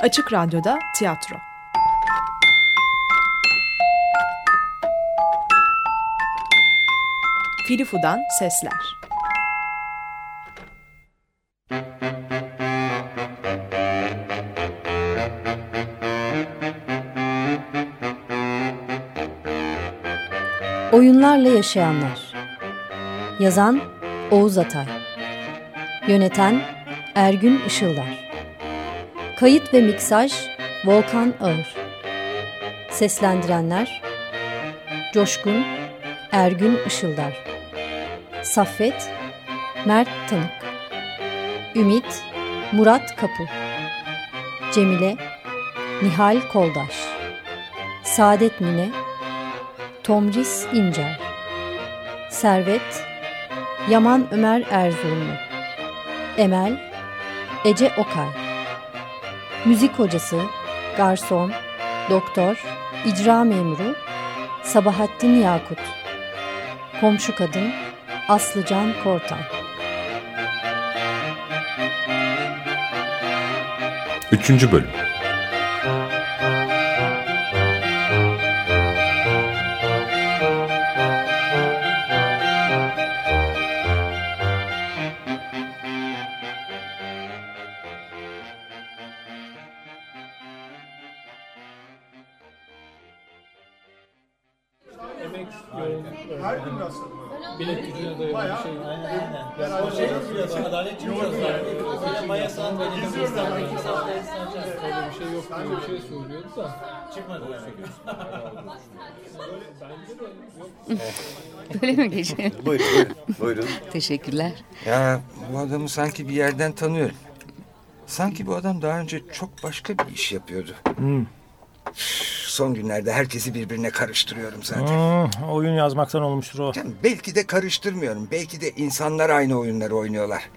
Açık Radyo'da tiyatro. Filifu'dan sesler. Oyunlarla Yaşayanlar Yazan Oğuz Atay Yöneten Ergün Işıldar Kayıt ve miksaj Volkan Ağır. Seslendirenler Coşkun Ergün Işıldar. Saffet Mert Tanık. Ümit Murat Kapı. Cemile Nihal Koldaş. Saadet Mine Tomris İncer. Servet Yaman Ömer Erzurumlu. Emel Ece Okay Müzik hocası Garson Doktor İcra memuru Sabahattin Yakut. Komşu kadın Aslıcan Kortay Üçüncü bölüm emek yoğun bilet gücüne dayalı bir şey. Yani o şey diyor, adalet çıkacağız. Böyle maya saat verelim. Öyle bir şey yok diye bir şey söylüyordu da. Çıkmadı. Bence de yok. Böyle mi geçiyor? Buyurun, buyurun. buyurun. Teşekkürler. Ya bu adamı sanki bir yerden tanıyorum. Sanki bu adam daha önce çok başka bir iş yapıyordu. Üf, Son günlerde herkesi birbirine karıştırıyorum zaten. Hmm, oyun yazmaktan olmuştur o. Yani belki de karıştırmıyorum. Belki de insanlar aynı oyunları oynuyorlar.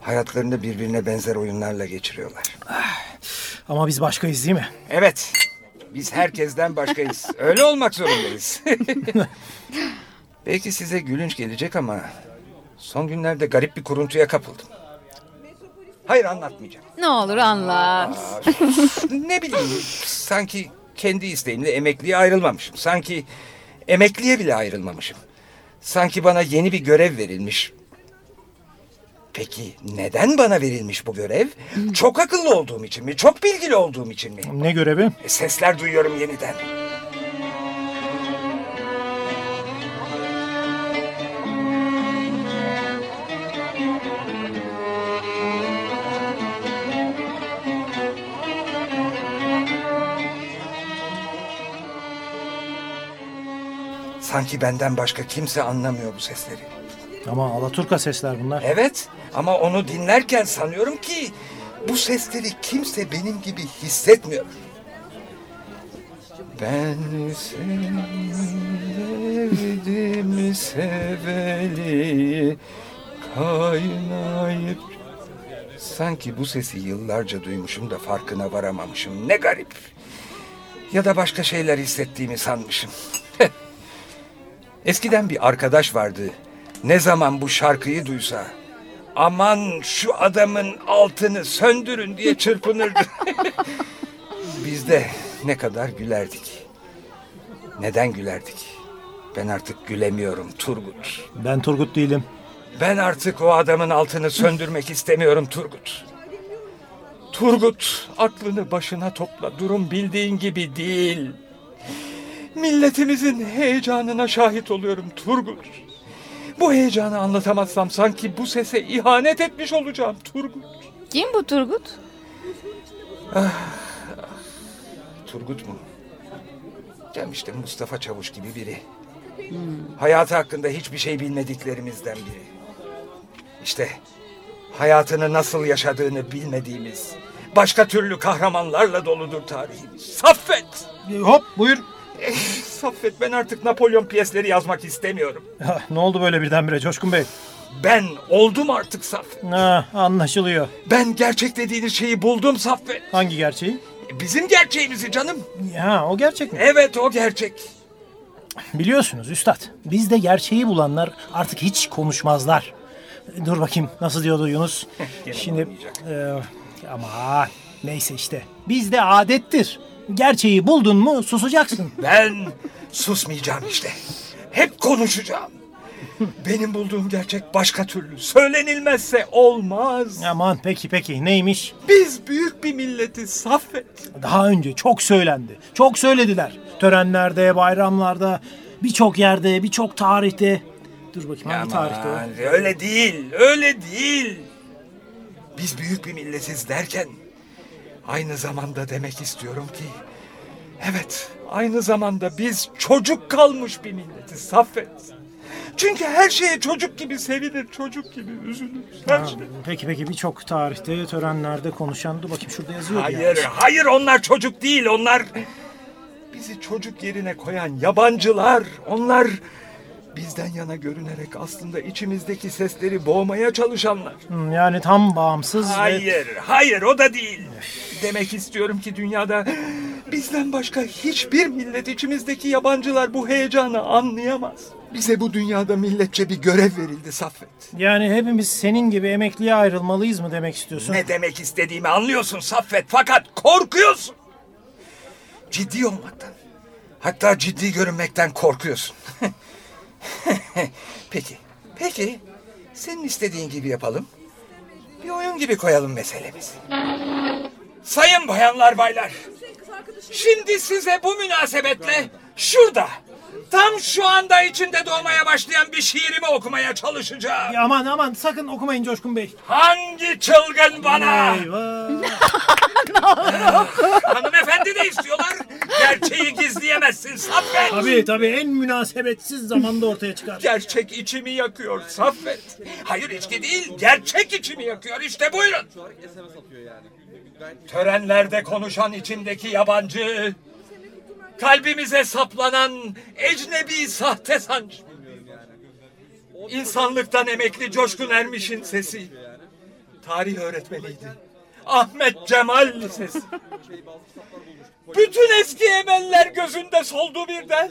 Hayatlarını birbirine benzer oyunlarla geçiriyorlar. Ama biz başkayız değil mi? Evet. Biz herkesten başkayız. Öyle olmak zorundayız. Belki size gülünç gelecek ama son günlerde garip bir kuruntuya kapıldım. Hayır anlatmayacağım. Ne olur anlat. Ne bileyim sanki kendi isteğimle emekliye ayrılmamışım. Sanki emekliye bile ayrılmamışım. Sanki bana yeni bir görev verilmiş. Peki neden bana verilmiş bu görev? Çok akıllı olduğum için mi? Çok bilgili olduğum için mi? Ne görevi? E, Sesler duyuyorum yeniden. Sanki benden başka kimse anlamıyor bu sesleri. Ama Alaturka sesler bunlar. Evet ama onu dinlerken sanıyorum ki bu sesleri kimse benim gibi hissetmiyor. Ben sevdim seveli kaynayıp Sanki bu sesi yıllarca duymuşum da farkına varamamışım. Ne garip. Ya da başka şeyler hissettiğimi sanmışım. Eskiden bir arkadaş vardı. Ne zaman bu şarkıyı duysa aman şu adamın altını söndürün diye çırpınırdı. Biz de ne kadar gülerdik. Neden gülerdik? Ben artık gülemiyorum Turgut. Ben Turgut değilim. Ben artık o adamın altını söndürmek istemiyorum Turgut. Turgut aklını başına topla. Durum bildiğin gibi değil. Milletimizin heyecanına şahit oluyorum Turgut. Bu heyecanı anlatamazsam sanki bu sese ihanet etmiş olacağım Turgut. Kim bu Turgut? Turgut mu? Ya işte Mustafa Çavuş gibi biri. Hayatı hakkında hiçbir şey bilmediklerimizden biri. İşte hayatını nasıl yaşadığını bilmediğimiz, başka türlü kahramanlarla doludur tarihimiz. Saffet! E, Hop buyur. Saffet ben artık Napolyon piyesleri yazmak istemiyorum. Ha, ne oldu böyle birdenbire Coşkun Bey? Ben oldum artık Saffet. Ha, anlaşılıyor. Ben gerçek dediğiniz şeyi buldum Saffet. Hangi gerçeği? Bizim gerçeğimizi canım. Ha, o gerçek mi? Evet o gerçek. Biliyorsunuz üstad, bizde gerçeği bulanlar artık hiç konuşmazlar. Dur bakayım nasıl diyordu Yunus? Şimdi e, ama Neyse işte. Bizde adettir. Gerçeği buldun mu susacaksın. Ben susmayacağım işte. Hep konuşacağım. Benim bulduğum gerçek başka türlü. Söylenilmezse olmaz. Aman peki peki neymiş? Biz büyük bir milletiz Saffet. Daha önce çok söylendi. Çok söylediler. Törenlerde, bayramlarda, birçok yerde, birçok tarihte. Dur bakayım hangi tarihte o? Aman, öyle değil, öyle değil. Biz büyük bir milletiz derken aynı zamanda demek istiyorum ki evet aynı zamanda biz çocuk kalmış bir milletiz Saffet. Çünkü her şeye çocuk gibi sevinir, çocuk gibi üzülür. Her Ha, şey. Peki peki birçok tarihte, törenlerde konuşan. Dur bakayım şurada yazıyor. Hayır, hayır onlar çocuk değil. Onlar bizi çocuk yerine koyan yabancılar. Onlar bizden yana görünerek aslında içimizdeki sesleri boğmaya çalışanlar. Yani tam bağımsız ve... Hayır, hayır o da değil. Demek istiyorum ki dünyada bizden başka hiçbir millet içimizdeki yabancılar bu heyecanı anlayamaz. Bize bu dünyada milletçe bir görev verildi Saffet. Yani hepimiz senin gibi emekliye ayrılmalıyız mı demek istiyorsun? Ne demek istediğimi anlıyorsun Saffet fakat korkuyorsun. Ciddi olmaktan. Hatta ciddi görünmekten korkuyorsun. peki, peki. Senin istediğin gibi yapalım. Bir oyun gibi koyalım meselemizi. Sayın bayanlar baylar. Şimdi size bu münasebetle şurada, tam şu anda içinde doğmaya başlayan bir şiirimi okumaya çalışacağım. Ya aman aman sakın okumayın Coşkun Bey. Hangi çılgın bana? Hanımefendi de istiyorlar. Gerçeği gizleyemezsin Saffet. tabii tabii en münasebetsiz zamanda ortaya çıkar. Gerçek içimi yakıyor Saffet. Hayır içki değil, gerçek içimi yakıyor. İşte buyurun. Törenlerde konuşan içindeki yabancı, kalbimize saplanan ecnebi sahte sancı. İnsanlıktan emekli Coşkun Ermiş'in sesi. Tarih öğretmeniydi. Ahmet Cemal Lisesi. Bütün eski emeller gözünde soldu birden.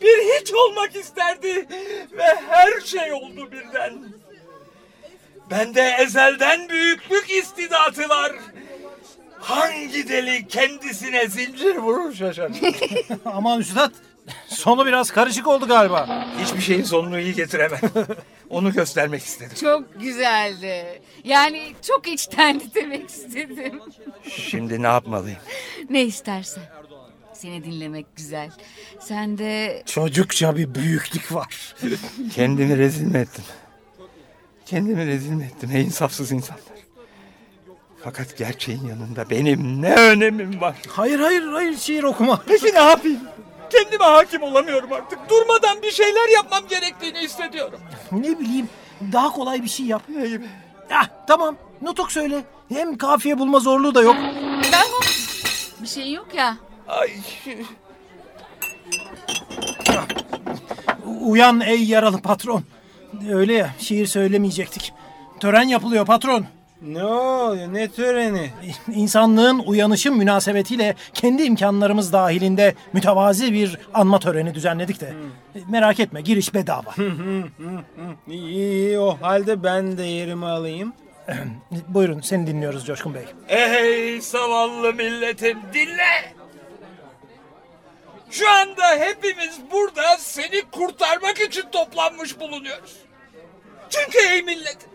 Bir hiç olmak isterdi ve her şey oldu birden. Bende ezelden büyüklük istidatı var. Hangi deli kendisine zincir vurur şaşar. Aman üstad sonu biraz karışık oldu galiba. Hiçbir şeyin sonunu iyi getiremem. Onu göstermek istedim. Çok güzeldi. Yani çok içtendi demek istedim. Şimdi ne yapmalıyım? Ne istersen. Seni dinlemek güzel. Sen de Çocukça bir büyüklük var. Kendimi rezil mi ettim? Kendimi rezil mi ettim ey insafsız insanlar? Fakat gerçeğin yanında benim ne önemim var? Hayır hayır hayır şiir okuma. Peki ne yapayım? Kendime hakim olamıyorum artık. Durmadan bir şeyler yapmam gerektiğini hissediyorum. Ne bileyim daha kolay bir şey yap. Ne gibi? Ah tamam nutuk söyle. Hem kafiye bulma zorluğu da yok. ben bir şey yok ya. Ay, Uyan ey yaralı patron. Öyle ya şiir söylemeyecektik. Tören yapılıyor patron. Ne oluyor? Ne töreni? İnsanlığın uyanışı münasebetiyle kendi imkanlarımız dahilinde mütevazi bir anma töreni düzenledik de. Merak etme giriş bedava. İyi, iyi o halde ben de yerimi alayım. Buyurun seni dinliyoruz Coşkun Bey. ey zavallı milletim dinle. Şu anda hepimiz burada seni kurtarmak için toplanmış bulunuyoruz. Çünkü ey milletim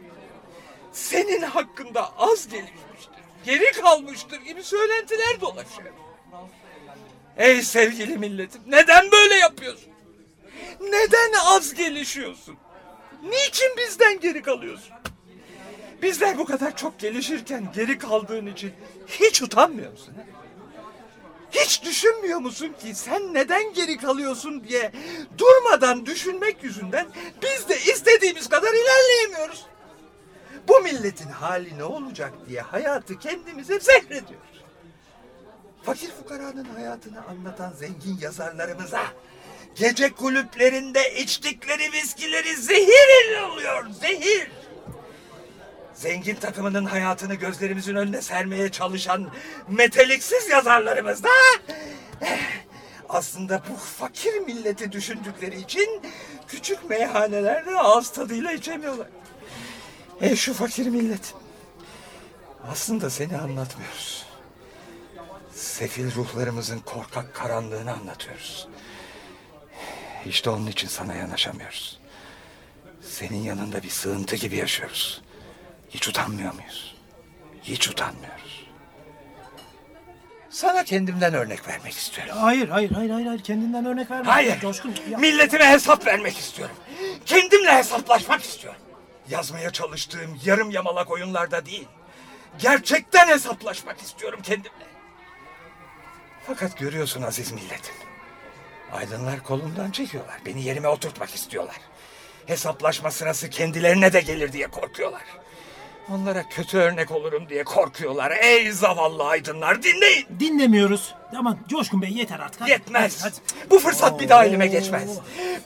senin hakkında az gelişmiştir, geri kalmıştır gibi söylentiler dolaşıyor. Ey sevgili milletim neden böyle yapıyorsun? Neden az gelişiyorsun? Niçin bizden geri kalıyorsun? Bizler bu kadar çok gelişirken geri kaldığın için hiç utanmıyor musun? ha? Hiç düşünmüyor musun ki sen neden geri kalıyorsun diye durmadan düşünmek yüzünden biz de istediğimiz kadar ilerleyemiyoruz. Bu milletin hali ne olacak diye hayatı kendimize zehrediyoruz. Fakir fukaranın hayatını anlatan zengin yazarlarımıza gece kulüplerinde içtikleri viskileri zehir oluyor, zehir. Zengin takımının hayatını gözlerimizin önüne sermeye çalışan meteliksiz yazarlarımız da eh, aslında bu fakir milleti düşündükleri için küçük meyhanelerde ağız tadıyla içemiyorlar. Ey şu fakir millet. Aslında seni anlatmıyoruz. Sefil ruhlarımızın korkak karanlığını anlatıyoruz. İşte onun için sana yanaşamıyoruz. Senin yanında bir sığıntı gibi yaşıyoruz. Hiç utanmıyor muyuz? Hiç utanmıyoruz. Sana kendimden örnek vermek istiyorum. Hayır, hayır, hayır, hayır, hayır. Kendinden örnek verme. Hayır. Coşkun. ya- Milletime hesap vermek istiyorum. Kendimle hesaplaşmak istiyorum. Yazmaya çalıştığım yarım yamalak oyunlarda değil. Gerçekten hesaplaşmak istiyorum kendimle. Fakat görüyorsun aziz milletim. Aydınlar kolumdan çekiyorlar. Beni yerime oturtmak istiyorlar. Hesaplaşma sırası kendilerine de gelir diye korkuyorlar. Onlara kötü örnek olurum diye korkuyorlar. Ey zavallı aydınlar dinleyin. Dinlemiyoruz. Aman Coşkun Bey yeter artık. Hadi, Yetmez. hadi, hadi. Bu fırsat bir daha elime geçmez.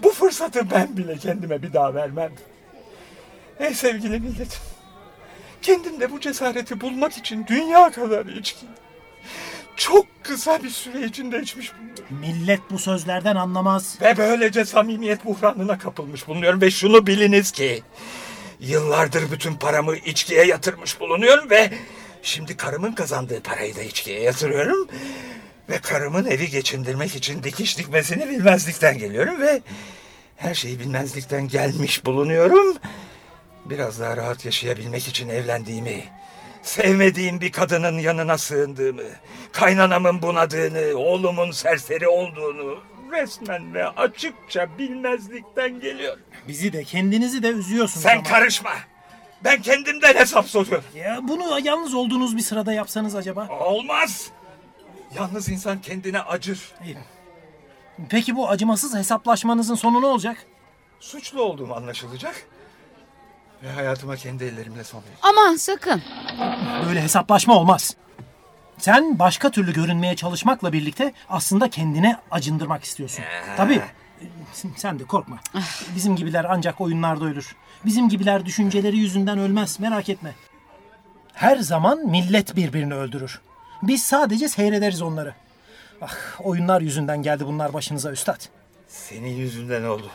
Bu fırsatı ben bile kendime bir daha vermem. Ey sevgili milletim. Kendimde bu cesareti bulmak için dünya kadar içki. Çok kısa bir süre içinde içmiş bulunuyorum. Millet bu sözlerden anlamaz. Ve böylece samimiyet buhranına kapılmış bulunuyorum. Ve şunu biliniz ki... Yıllardır bütün paramı içkiye yatırmış bulunuyorum ve... Şimdi karımın kazandığı parayı da içkiye yatırıyorum. Ve karımın evi geçindirmek için dikiş dikmesini bilmezlikten geliyorum ve... Her şeyi bilmezlikten gelmiş bulunuyorum. Biraz daha rahat yaşayabilmek için evlendiğimi... Sevmediğim bir kadının yanına sığındığımı... Kaynanamın bunadığını, oğlumun serseri olduğunu... Resmen ve açıkça bilmezlikten geliyorum. Bizi de kendinizi de üzüyorsunuz Sen ama. karışma. Ben kendimden hesap soruyorum. Ya bunu yalnız olduğunuz bir sırada yapsanız acaba? Olmaz. Yalnız insan kendine acır. İyi. Peki bu acımasız hesaplaşmanızın sonu ne olacak? Suçlu olduğum anlaşılacak. Ve hayatıma kendi ellerimle son vereceğim. Aman sakın. Böyle hesaplaşma olmaz. Sen başka türlü görünmeye çalışmakla birlikte aslında kendine acındırmak istiyorsun. Tabii. Sen de korkma. Bizim gibiler ancak oyunlarda ölür. Bizim gibiler düşünceleri yüzünden ölmez. Merak etme. Her zaman millet birbirini öldürür. Biz sadece seyrederiz onları. Ah, oyunlar yüzünden geldi bunlar başınıza üstad. Senin yüzünden oldu.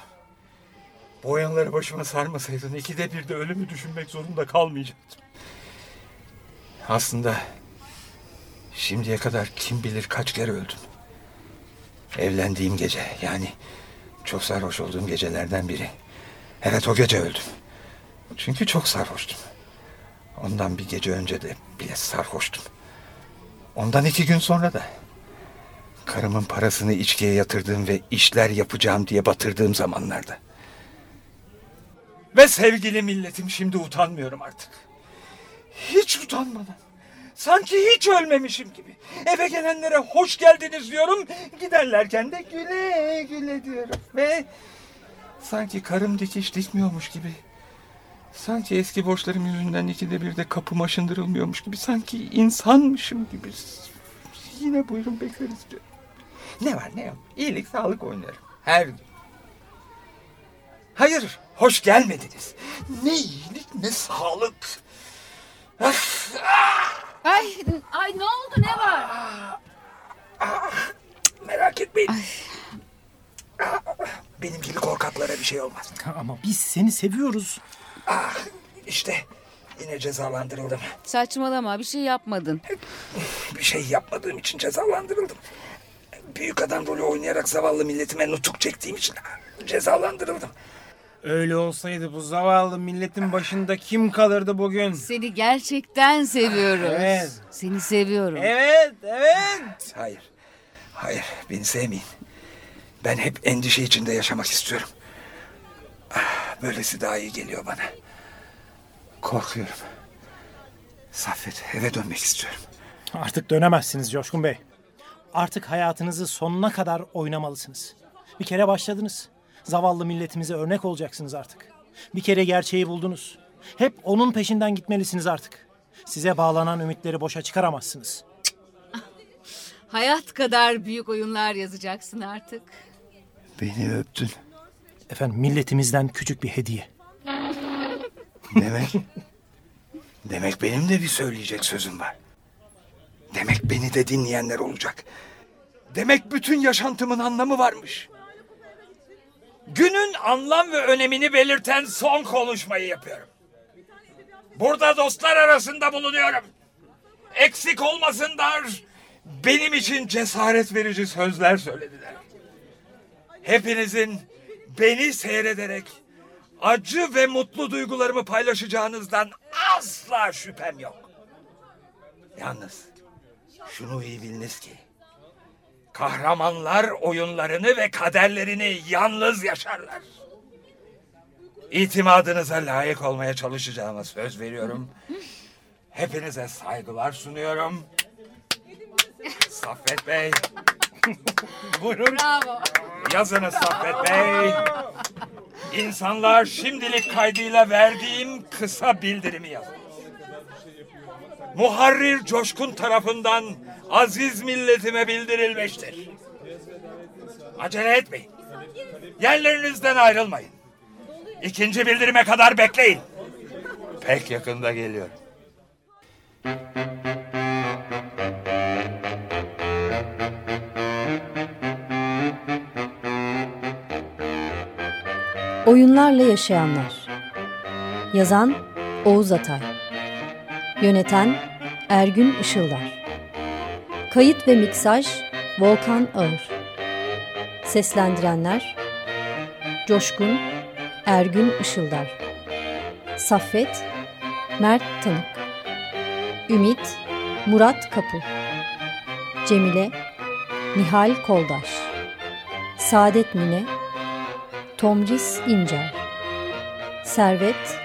Bu oyunları başıma sarmasaydın ikide bir de ölümü düşünmek zorunda kalmayacaktım. Aslında şimdiye kadar kim bilir kaç kere öldüm. Evlendiğim gece yani çok sarhoş olduğum gecelerden biri. Evet o gece öldüm. Çünkü çok sarhoştum. Ondan bir gece önce de bile sarhoştum. Ondan iki gün sonra da. Karımın parasını içkiye yatırdığım ve işler yapacağım diye batırdığım zamanlarda. Ve sevgili milletim şimdi utanmıyorum artık. Hiç utanmadan. Sanki hiç ölmemişim gibi. Eve gelenlere hoş geldiniz diyorum. Giderlerken de güle güle diyorum. Ve sanki karım dikiş dikmiyormuş gibi. Sanki eski borçlarım yüzünden ikide bir de kapım aşındırılmıyormuş gibi. Sanki insanmışım gibi. Yine buyurun bekleriz diyorum. Ne var ne yok. İyilik sağlık oynarım. Her gün. Hayır hoş gelmediniz. Ne iyilik ne sağlık. Öf, Ay, ay ne oldu ne var? merak etmeyin. Benim gibi korkaklara bir şey olmaz. Ama biz seni seviyoruz. İşte yine cezalandırıldım. Saçmalama bir şey yapmadın. Bir şey yapmadığım için cezalandırıldım. Büyük adam rolü oynayarak zavallı milletime nutuk çektiğim için cezalandırıldım. Öyle olsaydı bu zavallı milletin başında kim kalırdı bugün? Seni gerçekten seviyoruz. Evet. Seni seviyorum. Evet, evet. Hayır. Hayır beni sevmeyin. Ben hep endişe içinde yaşamak istiyorum. Ah, Böylesi daha iyi geliyor bana. Korkuyorum. Saffet eve dönmek istiyorum. Artık dönemezsiniz Coşkun Bey. Artık hayatınızı sonuna kadar oynamalısınız. Bir kere başladınız. Zavallı milletimize örnek olacaksınız artık. Bir kere gerçeği buldunuz. Hep onun peşinden gitmelisiniz artık. Size bağlanan ümitleri boşa çıkaramazsınız. Hayat kadar büyük oyunlar yazacaksın artık. Beni öptün. Efendim milletimizden küçük bir hediye. Demek... demek benim de bir söyleyecek sözüm var. Demek beni de dinleyenler olacak. Demek bütün yaşantımın anlamı varmış. Günün anlam ve önemini belirten son konuşmayı yapıyorum. Burada dostlar arasında bulunuyorum. eksik olmasınlar. Benim için cesaret verici sözler söylediler. Hepinizin beni seyrederek acı ve mutlu duygularımı paylaşacağınızdan asla şüphem yok. Yalnız şunu iyi biliniz ki kahramanlar oyunlarını ve kaderlerini yalnız yaşarlar. İtimadınıza layık olmaya çalışacağıma söz veriyorum. Hepinize saygılar sunuyorum. Saffet Bey. Buyurun. Bravo. Yazınız Saffet Bey. İnsanlar şimdilik kaydıyla verdiğim kısa bildirimi yazın. Muharrir Coşkun tarafından aziz milletime bildirilmiştir. Acele etmeyin. Yerlerinizden ayrılmayın. İkinci bildirime kadar bekleyin. Pek yakında geliyorum. Oyunlarla Yaşayanlar Yazan Oğuz Atay Yöneten Ergün Işıldar Kayıt ve miksaj Volkan Ağır. Seslendirenler Coşkun Ergün Işıldar. Saffet Mert Tanık. Ümit Murat Kapı. Cemile Nihal Koldaş. Saadet Mine Tomris İncer. Servet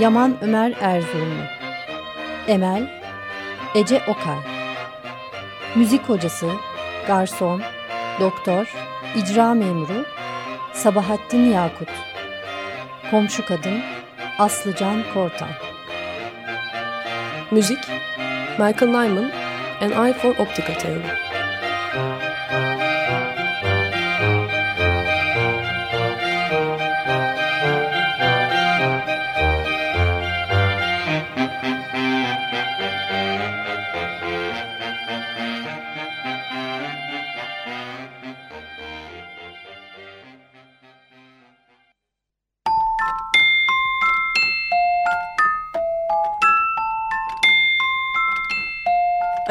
Yaman Ömer Erzurumlu. Emel Ece Okay Müzik hocası Garson Doktor İcra memuru Sabahattin Yakut. Komşu kadın Aslıcan Kortan Müzik Michael Nyman An Eye for Optical Theory